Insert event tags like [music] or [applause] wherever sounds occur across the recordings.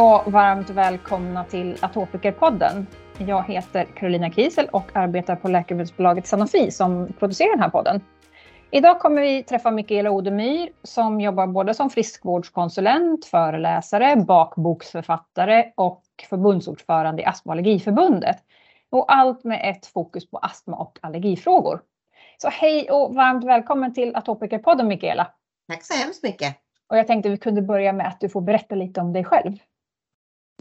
Och varmt välkomna till Atopikerpodden. Jag heter Carolina Kiesel och arbetar på läkemedelsbolaget Sanofi som producerar den här podden. Idag kommer vi träffa Mikaela Odemyr som jobbar både som friskvårdskonsulent, föreläsare, bakboksförfattare och förbundsordförande i Astma och allergiförbundet. Och allt med ett fokus på astma och allergifrågor. Så hej och varmt välkommen till Atopikerpodden Mikaela. Tack så hemskt mycket. Och jag tänkte vi kunde börja med att du får berätta lite om dig själv.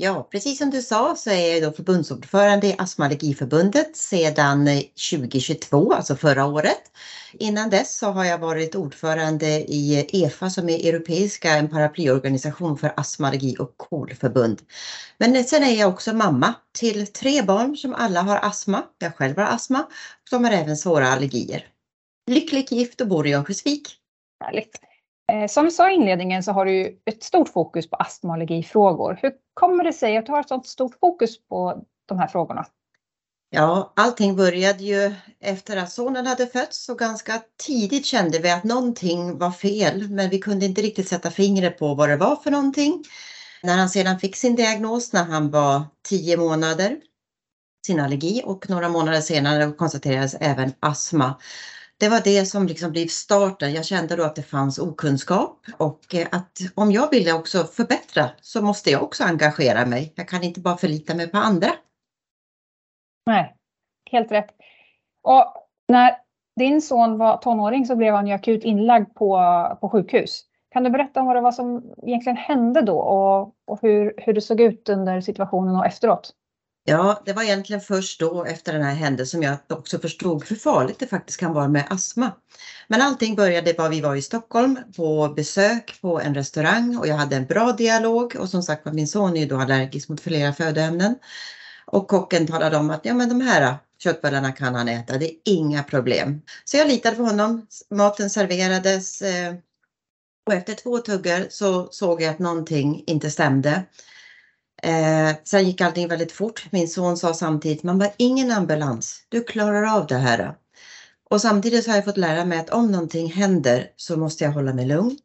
Ja, precis som du sa så är jag då förbundsordförande i Astma Allergiförbundet sedan eh, 2022, alltså förra året. Innan dess så har jag varit ordförande i EFA som är Europeiska, en paraplyorganisation för astma, allergi och KOL-förbund. Men sen är jag också mamma till tre barn som alla har astma. Jag själv har astma de har även svåra allergier. Lyckligt gift och bor i Örnsköldsvik. Härligt. Eh, som vi sa i inledningen så har du ju ett stort fokus på astma och allergifrågor. Hur kommer det sig att du har ett sådant stort fokus på de här frågorna? Ja, allting började ju efter att sonen hade fötts och ganska tidigt kände vi att någonting var fel, men vi kunde inte riktigt sätta fingret på vad det var för någonting. När han sedan fick sin diagnos när han var 10 månader, sin allergi och några månader senare konstaterades även astma det var det som liksom blev starten. Jag kände då att det fanns okunskap och eh, att om jag ville också förbättra så måste jag också engagera mig. Jag kan inte bara förlita mig på andra. Nej, helt rätt. Och när din son var tonåring så blev han ju akut inlagd på, på sjukhus. Kan du berätta om vad det var som egentligen hände då och, och hur, hur det såg ut under situationen och efteråt? Ja, det var egentligen först då efter den här händelsen som jag också förstod hur farligt det faktiskt kan vara med astma. Men allting började bara vi var i Stockholm på besök på en restaurang och jag hade en bra dialog och som sagt var min son är ju då allergisk mot flera födoämnen. Och kocken talade om att ja men de här äh, köttbullarna kan han äta, det är inga problem. Så jag litade på honom, maten serverades eh, och efter två tuggar så såg jag att någonting inte stämde. Eh, sen gick allting väldigt fort. Min son sa samtidigt, man var ingen ambulans, du klarar av det här. Och samtidigt har jag fått lära mig att om någonting händer så måste jag hålla mig lugn.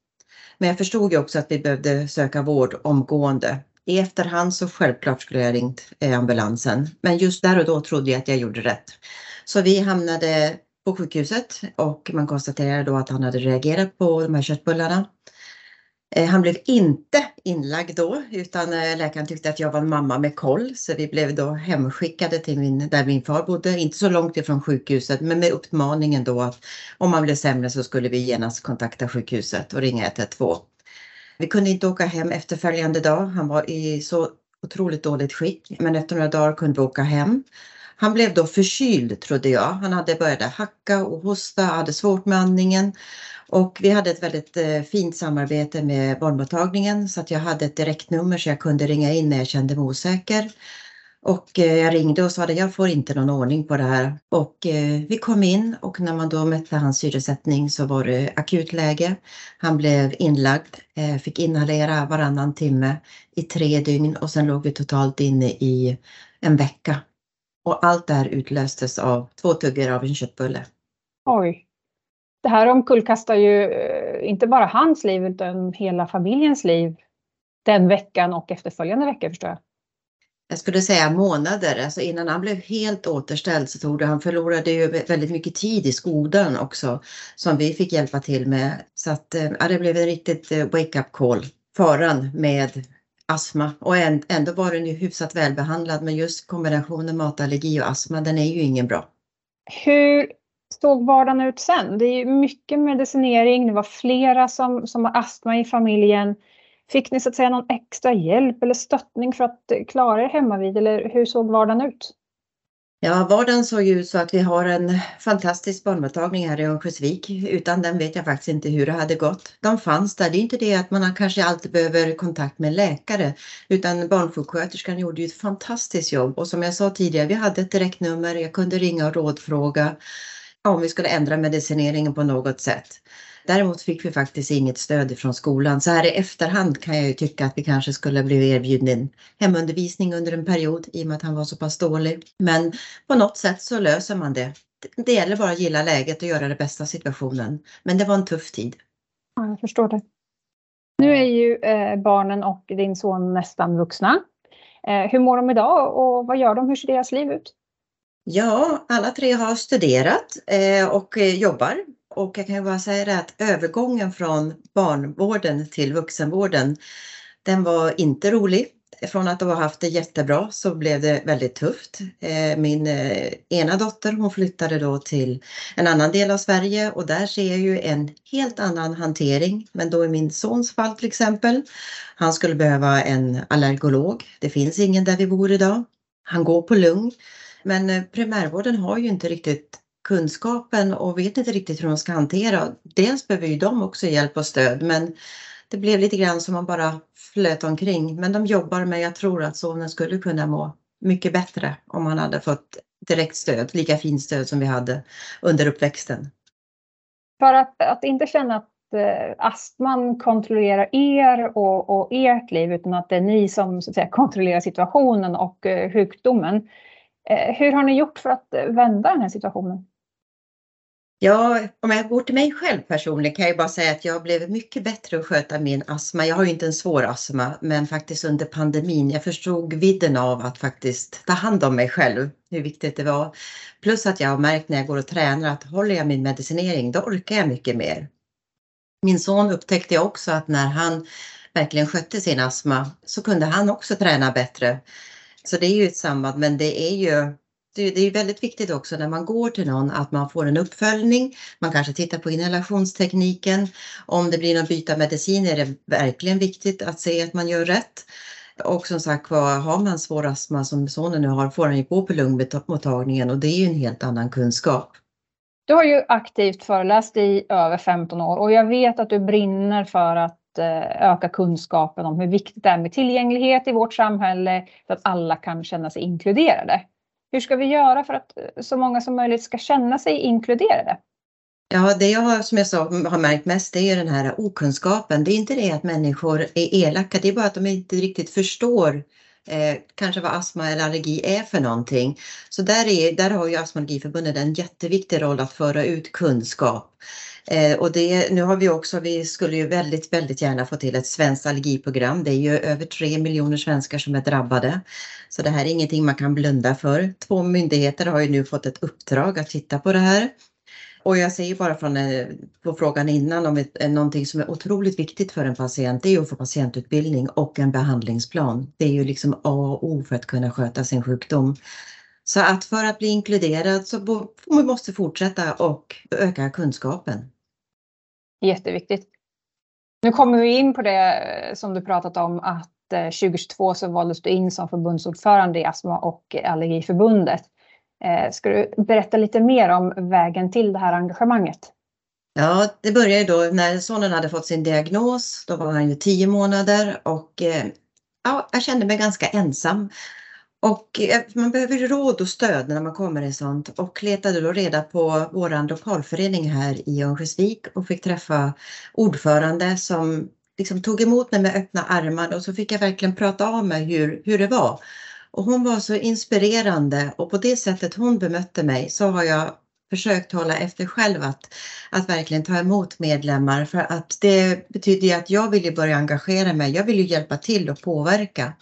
Men jag förstod ju också att vi behövde söka vård omgående. I efterhand så självklart skulle jag ringt eh, ambulansen. Men just där och då trodde jag att jag gjorde rätt. Så vi hamnade på sjukhuset och man konstaterade då att han hade reagerat på de här köttbullarna. Eh, han blev inte inlagd då utan eh, läkaren tyckte att jag var en mamma med koll så vi blev då hemskickade till min, där min far bodde, inte så långt ifrån sjukhuset men med uppmaningen då att om man blev sämre så skulle vi genast kontakta sjukhuset och ringa 112. Vi kunde inte åka hem efterföljande dag, han var i så otroligt dåligt skick men efter några dagar kunde vi åka hem. Han blev då förkyld trodde jag. Han hade börjat hacka och hosta, hade svårt med andningen och vi hade ett väldigt eh, fint samarbete med barnmottagningen så att jag hade ett direktnummer så jag kunde ringa in när jag kände mig osäker. Och eh, jag ringde och sa att jag får inte någon ordning på det här. Och eh, vi kom in och när man då mätte hans syresättning så var det akut läge. Han blev inlagd, fick inhalera varannan timme i tre dygn och sen låg vi totalt inne i en vecka. Och allt det här utlöstes av två tuggor av en köttbulle. Oj det här omkullkastar ju eh, inte bara hans liv utan hela familjens liv den veckan och efterföljande veckor förstår jag. Jag skulle säga månader, alltså innan han blev helt återställd så tog det, han förlorade ju väldigt mycket tid i skolan också som vi fick hjälpa till med. Så att eh, ja, det blev en riktigt eh, wake-up call, faran med astma och ändå var den ju hyfsat välbehandlad men just kombinationen matallergi och astma den är ju ingen bra. Hur såg vardagen ut sen? Det är mycket medicinering, det var flera som, som har astma i familjen. Fick ni så att säga någon extra hjälp eller stöttning för att eh, klara er hemma vid eller hur såg vardagen ut? Ja, vardagen såg ut så att vi har en fantastisk barnmottagning här i Örnsköldsvik. Utan den vet jag faktiskt inte hur det hade gått. De fanns där. Det är inte det att man kanske alltid behöver kontakt med läkare utan barnsjuksköterskan gjorde ju ett fantastiskt jobb och som jag sa tidigare, vi hade ett direktnummer. Jag kunde ringa och rådfråga om vi skulle ändra medicineringen på något sätt. Däremot fick vi faktiskt inget stöd från skolan. Så här i efterhand kan jag ju tycka att vi kanske skulle bli erbjuden hemundervisning under en period i och med att han var så pass dålig. Men på något sätt så löser man det. Det gäller bara att gilla läget och göra det bästa av situationen. Men det var en tuff tid. Ja, jag förstår det. Nu är ju eh, barnen och din son nästan vuxna. Eh, hur mår de idag och vad gör de? Hur ser deras liv ut? Ja, alla tre har studerat eh, och eh, jobbar. Och jag kan ju bara säga det att övergången från barnvården till vuxenvården, den var inte rolig. Från att ha haft det jättebra så blev det väldigt tufft. Eh, min ena dotter hon flyttade då till en annan del av Sverige och där ser jag ju en helt annan hantering. Men då i min sons fall till exempel. Han skulle behöva en allergolog. Det finns ingen där vi bor idag. Han går på lugn. Men eh, primärvården har ju inte riktigt kunskapen och vet inte riktigt hur de ska hantera. Dels behöver ju de också hjälp och stöd men det blev lite grann som man bara flöt omkring. Men de jobbar med, jag tror att sonen skulle kunna må mycket bättre om han hade fått direkt stöd, lika fint stöd som vi hade under uppväxten. För att, att inte känna att eh, astman kontrollerar er och, och ert liv utan att det är ni som så att säga, kontrollerar situationen och eh, sjukdomen. Eh, hur har ni gjort för att eh, vända den här situationen? Ja, om jag går till mig själv personligen kan jag bara säga att jag blev mycket bättre att sköta min astma. Jag har ju inte en svår astma, men faktiskt under pandemin. Jag förstod vidden av att faktiskt ta hand om mig själv, hur viktigt det var. Plus att jag har märkt när jag går och tränar att håller jag min medicinering, då orkar jag mycket mer. Min son upptäckte jag också att när han verkligen skötte sin astma så kunde han också träna bättre. Så det är ju ett samband, men det är ju det är väldigt viktigt också när man går till någon att man får en uppföljning. Man kanske tittar på inhalationstekniken. Om det blir någon byta medicin är det verkligen viktigt att se att man gör rätt. Och som sagt var, har man svår astma som sonen nu har får han ju gå på lungmottagningen och det är ju en helt annan kunskap. Du har ju aktivt föreläst i över 15 år och jag vet att du brinner för att Eh, öka kunskapen om hur viktigt det är med tillgänglighet i vårt samhälle så att alla kan känna sig inkluderade. Hur ska vi göra för att eh, så många som möjligt ska känna sig inkluderade? Ja, det jag har, som jag sa, har märkt mest det är den här okunskapen. Det är inte det att människor är elaka, det är bara att de inte riktigt förstår eh, kanske vad astma eller allergi är för någonting. Så där, är, där har ju Astma Allergiförbundet en jätteviktig roll att föra ut kunskap. Eh, och det, nu har vi också, vi skulle ju väldigt, väldigt gärna få till ett svenskt allergiprogram. Det är ju över tre miljoner svenskar som är drabbade. Så det här är ingenting man kan blunda för. Två myndigheter har ju nu fått ett uppdrag att titta på det här. Och jag säger bara från eh, på frågan innan om ett, eh, någonting som är otroligt viktigt för en patient, det är att få patientutbildning och en behandlingsplan. Det är ju liksom A och O för att kunna sköta sin sjukdom. Så att för att bli inkluderad så måste vi fortsätta och öka kunskapen. Jätteviktigt. Nu kommer vi in på det eh, som du pratat om att 2022 så valdes du in som förbundsordförande i Astma och allergiförbundet. Eh, ska du berätta lite mer om vägen till det här engagemanget? Ja, det började då när sonen hade fått sin diagnos. Då var han ju tio månader och eh, ja, jag kände mig ganska ensam. Och eh, man behöver råd och stöd när man kommer i sånt och letade då reda på vår lokalförening här i Örnsköldsvik och fick träffa ordförande som liksom tog emot mig med öppna armar och så fick jag verkligen prata av mig hur, hur det var. Och hon var så inspirerande och på det sättet hon bemötte mig så har jag försökt hålla efter själv att, att verkligen ta emot medlemmar för att det betyder att jag vill börja engagera mig. Jag vill ju hjälpa till och påverka.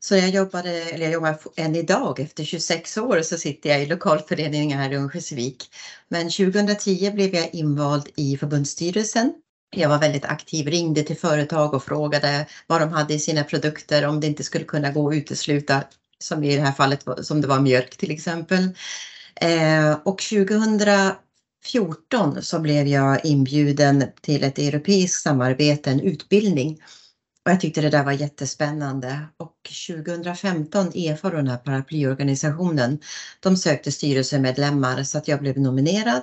Så jag jobbade, eller jag jobbar än idag, efter 26 år så sitter jag i lokalföreningen här i Örnsköldsvik. Men 2010 blev jag invald i förbundsstyrelsen. Jag var väldigt aktiv, ringde till företag och frågade vad de hade i sina produkter, om det inte skulle kunna gå att utesluta, som i det här fallet som det var mjölk till exempel. Eh, och 2014 så blev jag inbjuden till ett europeiskt samarbete, en utbildning och jag tyckte det där var jättespännande och 2015 EFA, den här paraplyorganisationen, de sökte styrelsemedlemmar så att jag blev nominerad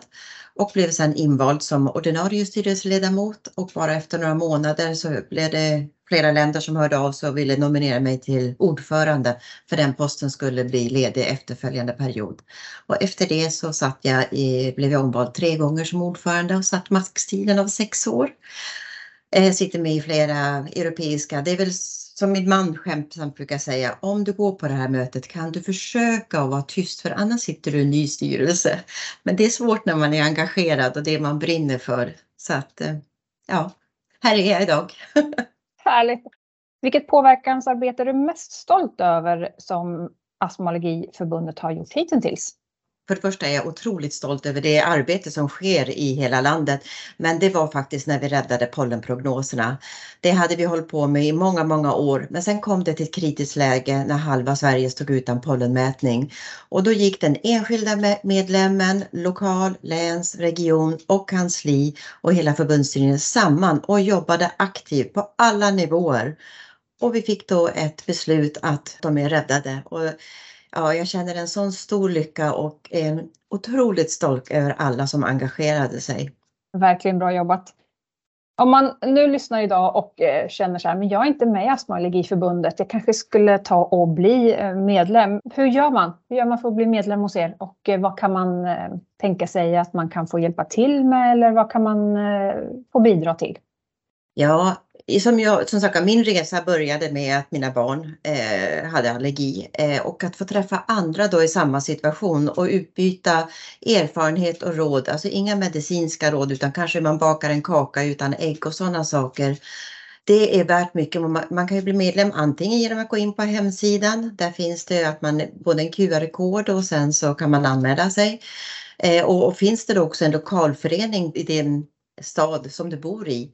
och blev sedan invald som ordinarie styrelseledamot och bara efter några månader så blev det flera länder som hörde av sig och ville nominera mig till ordförande för den posten skulle bli ledig efterföljande period. Och efter det så satt jag i, blev jag omvald tre gånger som ordförande och satt maxtiden av sex år. Eh, sitter med i flera europeiska, det är väl som min man skämtsamt brukar säga, om du går på det här mötet kan du försöka att vara tyst för annars sitter du i en ny styrelse. Men det är svårt när man är engagerad och det man brinner för. Så att, eh, ja, här är jag idag. [laughs] Härligt. Vilket påverkansarbete är du mest stolt över som Astma och allergiförbundet har gjort hittills? För det första är jag otroligt stolt över det arbete som sker i hela landet. Men det var faktiskt när vi räddade pollenprognoserna. Det hade vi hållit på med i många, många år. Men sen kom det till ett kritiskt läge när halva Sverige stod utan pollenmätning. Och då gick den enskilda medlemmen, lokal, läns, region och kansli och hela förbundsstyrelsen samman och jobbade aktivt på alla nivåer. Och vi fick då ett beslut att de är räddade. Och ja, jag känner en sån stor lycka och är otroligt stolt över alla som engagerade sig. Verkligen bra jobbat. Om man nu lyssnar idag och eh, känner så här, men jag är inte med i Astma och allergiförbundet, jag kanske skulle ta och bli eh, medlem. Hur gör man? Hur gör man för att bli medlem hos er? Och eh, vad kan man tänka sig att man kan få hjälpa till med eller vad kan man få bidra till? Ja, som, jag, som sagt, min resa började med att mina barn eh, hade allergi eh, och att få träffa andra då i samma situation och utbyta erfarenhet och råd. Alltså inga medicinska råd utan kanske man bakar en kaka utan ägg och sådana saker. Det är värt mycket. Man kan ju bli medlem antingen genom att gå in på hemsidan. Där finns det att man både en QR-kod och sen så kan man anmäla sig. Eh, och, och finns det då också en lokalförening i den stad som du bor i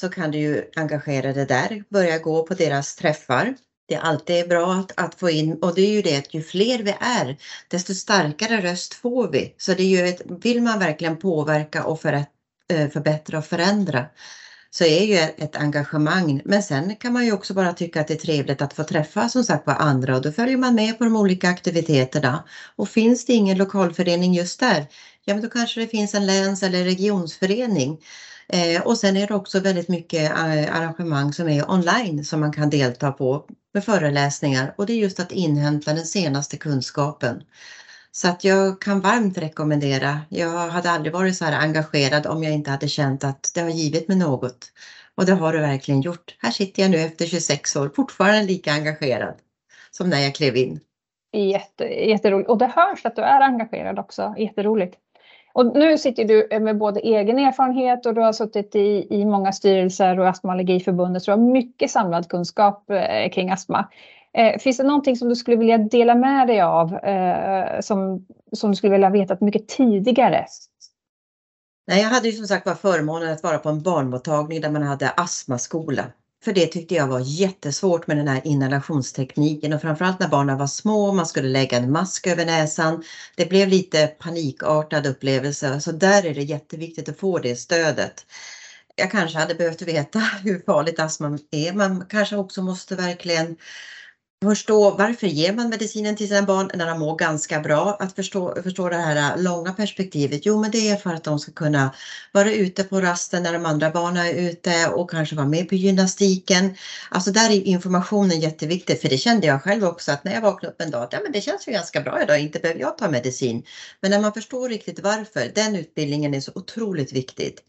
så kan du ju engagera dig där, börja gå på deras träffar. Det är alltid bra att, att få in och det är ju det att ju fler vi är desto starkare röst får vi. Så det är ju ett, vill man verkligen påverka och för, eh, förbättra och förändra så är ju ett engagemang. Men sen kan man ju också bara tycka att det är trevligt att få träffa som sagt var andra och då följer man med på de olika aktiviteterna. Och finns det ingen lokalförening just där, ja men då kanske det finns en läns eller regionsförening Eh, och sen är det också väldigt mycket eh, arrangemang som är online som man kan delta på med föreläsningar och det är just att inhämta den senaste kunskapen. Så att jag kan varmt rekommendera. Jag hade aldrig varit så här engagerad om jag inte hade känt att det har givit mig något. Och det har det verkligen gjort. Här sitter jag nu efter 26 år fortfarande lika engagerad som när jag klev in. Jätte, jätteroligt. Och det hörs att du är engagerad också. Jätteroligt. Och nu sitter du eh, med både egen erfarenhet och du har suttit i, i många styrelser och Astma och allergiförbundet så du har mycket samlad kunskap eh, kring astma. Eh, finns det någonting som du skulle vilja dela med dig av eh, som, som du skulle vilja veta mycket tidigare? Nej, jag hade ju som sagt var förmånen att vara på en barnmottagning där man hade astmaskola. För det tyckte jag var jättesvårt med den här inhalationstekniken och framförallt när barnen var små, man skulle lägga en mask över näsan. Det blev lite panikartad upplevelse så där är det jätteviktigt att få det stödet. Jag kanske hade behövt veta [laughs] hur farligt astma är. Man kanske också måste verkligen förstå varför ger man medicinen till sina barn när de mår ganska bra. Att förstå, förstå det här äh, långa perspektivet. Jo, men det är för att de ska kunna vara ute på rasten när de andra barnen är ute och kanske vara med på gymnastiken. Alltså där är informationen jätteviktig för det kände jag själv också att när jag vaknade upp en dag, ja men det känns ju ganska bra idag, inte behöver jag ta medicin. Men när man förstår riktigt varför, den utbildningen är så otroligt viktigt.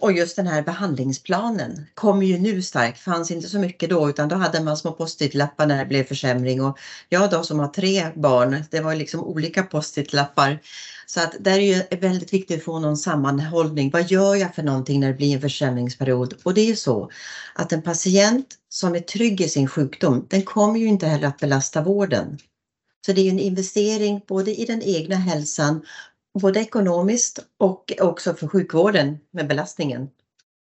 Och just den här behandlingsplanen kommer ju nu starkt, fanns inte så mycket då utan då hade man små post-it-lappar när det blev försämring och jag då som har tre barn, det var liksom olika post-it-lappar. Så att där är ju väldigt viktigt att få någon sammanhållning. Vad gör jag för någonting när det blir en försämringsperiod? Och det är ju så att en patient som är trygg i sin sjukdom, den kommer ju inte heller att belasta vården. Så det är en investering både i den egna hälsan både ekonomiskt och också för sjukvården med belastningen.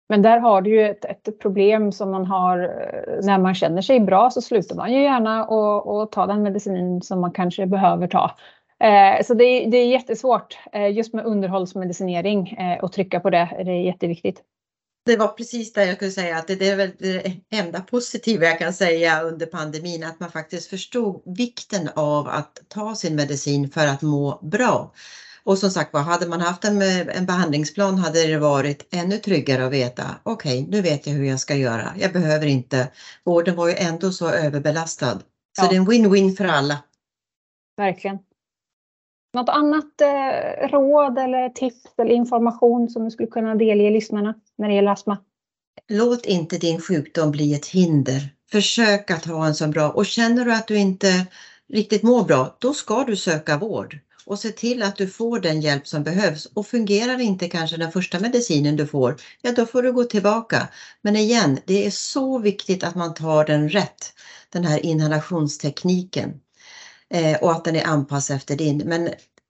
Men där har du ju ett, ett, problem som man har eh, när man känner sig bra så slutar man ju gärna och, och ta den medicin som man kanske behöver ta. Eh, så det är, det är jättesvårt eh, just med underhållsmedicinering eh, och trycka på det. Det är jätteviktigt. Det var precis det jag skulle säga att det, det är väl det enda positiva jag kan säga under pandemin att man faktiskt förstod vikten av att ta sin medicin för att må bra. Och som sagt var, hade man haft en, en behandlingsplan hade det varit ännu tryggare att veta, okej, okay, nu vet jag hur jag ska göra. Jag behöver inte, vården var ju ändå så överbelastad. Så ja. det är en win-win för alla. Verkligen. Något annat eh, råd eller tips eller information som du skulle kunna delge lyssnarna när det gäller astma? Låt inte din sjukdom bli ett hinder. Försök att ha en så bra och känner du att du inte riktigt mår bra, då ska du söka vård och se till att du får den hjälp som behövs. Och fungerar inte kanske den första medicinen du får, ja då får du gå tillbaka. Men igen, det är så viktigt att man tar den rätt, den här inhalationstekniken. Eh, och att den är anpassad efter din. Men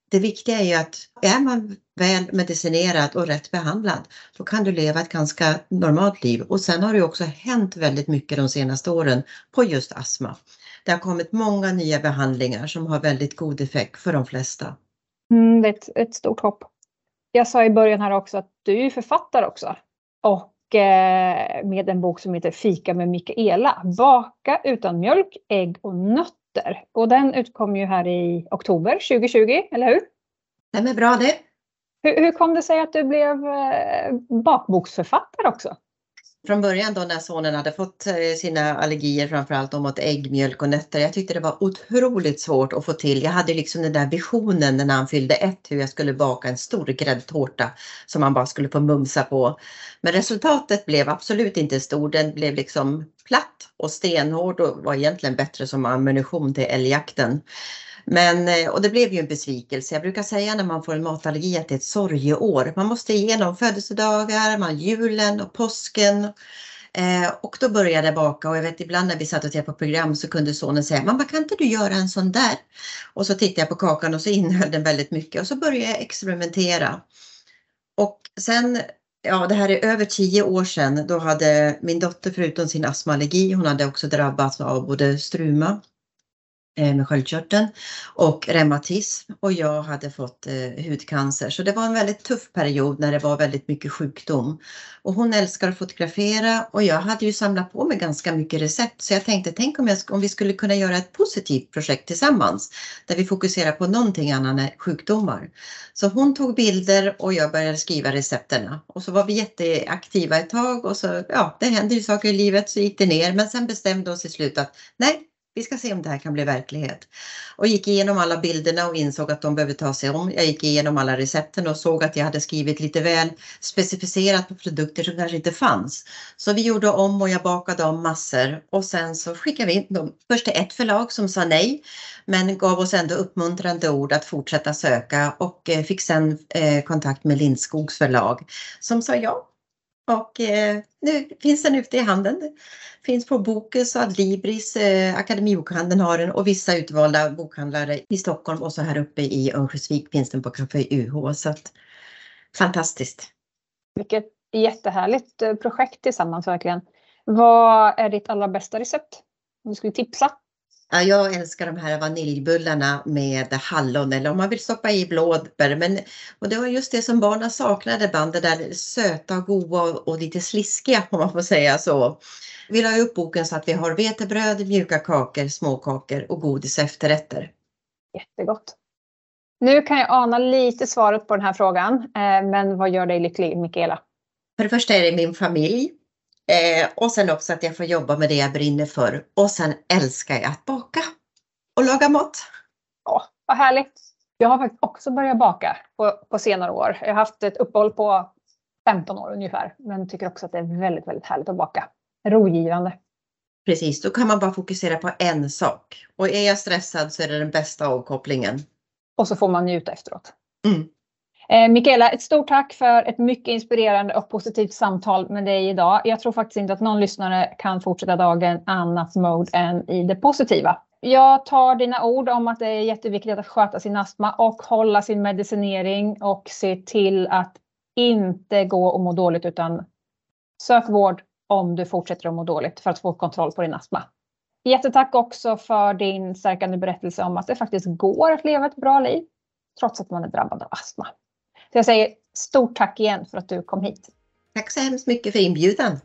det viktiga är ju att är man väl medicinerad och rätt behandlad, då kan du leva ett ganska normalt liv. Och sen har det också hänt väldigt mycket de senaste åren på just astma. Det har kommit många nya behandlingar som har väldigt god effekt för de flesta. Mm, det är ett, ett, stort hopp. Jag sa i början här också att du är författare också. Och eh, med en bok som heter Fika med Mikaela. Baka utan mjölk, ägg och nötter. Och den utkom ju här i oktober 2020, eller hur? Den är bra det. Hur, hur kom det sig att du blev eh, bakboksförfattare också? Från början då när sonen hade fått eh, sina allergier framförallt mot ägg, mjölk och nötter. Jag tyckte det var otroligt svårt att få till. Jag hade liksom den där visionen när han fyllde ett hur jag skulle baka en stor gräddtårta som man bara skulle få mumsa på. Men resultatet blev absolut inte stor. Den blev liksom platt och stenhård och var egentligen bättre som ammunition till älgjakten. Men, eh, och det blev ju en besvikelse. Jag brukar säga när man får en matallergi att det är ett sorgeår. Man måste igenom födelsedagar, man, julen och påsken. Eh, och då började jag baka och jag vet ibland när vi satt och tittade på program så kunde sonen säga Mamma kan inte du göra en sån där? Och så tittade jag på kakan och så innehöll den väldigt mycket och så började jag experimentera. Och sen Ja, det här är över tio år sedan. Då hade min dotter förutom sin astmaallergi, hon hade också drabbats av både struma Eh, med sköldkörteln och reumatism. Och jag hade fått eh, hudcancer. Så det var en väldigt tuff period när det var väldigt mycket sjukdom. Och hon älskar att fotografera. Och jag hade ju samlat på mig ganska mycket recept. Så jag tänkte tänk om, jag, om vi skulle kunna göra ett positivt projekt tillsammans. Där vi fokuserar på någonting annat än sjukdomar. Så hon tog bilder och jag började skriva recepterna. Och så var vi jätteaktiva ett tag. Och så ja, det händer ju saker i livet. Så gick det ner. Men sen bestämde oss sig slut att nej, vi ska se om det här kan bli verklighet. Och gick igenom alla bilderna och insåg att de behöver ta sig om. Jag gick igenom alla recepten och såg att jag hade skrivit lite väl specificerat på produkter som kanske inte fanns. Så vi gjorde om och jag bakade om massor och sen så skickade vi in dem först till ett förlag som sa nej men gav oss ändå uppmuntrande ord att fortsätta söka och eh, fick sen eh, kontakt med Lindskogs förlag som sa ja, och eh, nu finns den ute i handeln. Finns på Bokus och Adlibris, eh, Akademibokhandeln har den och vissa utvalda bokhandlare i Stockholm och så här uppe i Örnsköldsvik finns den på Café UH. Så att, fantastiskt! Vilket jättehärligt eh, projekt tillsammans verkligen. Vad är ditt allra bästa recept? Om du skulle tipsa? Ja, jag älskar de här vaniljbullarna med hallon eller om man vill stoppa i blåbär. Men, och det var just det som barnen saknade band, det där söta, goda och lite sliskiga om man får säga så. Vi la upp boken så att vi har vetebröd, mjuka kakor, småkakor och godis efterrätter. Jättegott. Nu kan jag ana lite svaret på den här frågan, eh, men vad gör dig lycklig Mikaela? För det första är det min familj. Eh, och sen också att jag får jobba med det jag brinner för. Och sen älskar jag att baka och laga mat. Ja, vad härligt. Jag har faktiskt också börjat baka på, på senare år. Jag har haft ett uppehåll på 15 år ungefär, men tycker också att det är väldigt, väldigt härligt att baka. Rogivande. Precis, då kan man bara fokusera på en sak. Och är jag stressad så är det den bästa avkopplingen. Och så får man njuta efteråt. Mm. Eh, Mikaela, ett stort tack för ett mycket inspirerande och positivt samtal med dig idag. Jag tror faktiskt inte att någon lyssnare kan fortsätta dagen annat mode än i det positiva. Jag tar dina ord om att det är jätteviktigt att sköta sin astma och hålla sin medicinering och se till att inte gå och må dåligt utan sök vård om du fortsätter att må dåligt för att få kontroll på din astma. Jättetack också för din stärkande berättelse om att det faktiskt går att leva ett bra liv trots att man är drabbad av astma. Så jag säger stort tack igen för att du kom hit. Tack så hemskt mycket för inbjudan.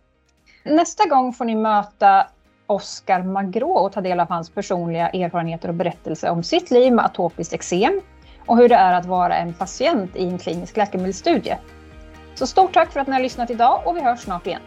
Nästa gång får ni möta Oskar Magrå och ta del av hans personliga erfarenheter och berättelse om sitt liv med atopiskt eksem och hur det är att vara en patient i en klinisk läkemedelsstudie. Så stort tack för att ni har lyssnat idag och vi hörs snart igen.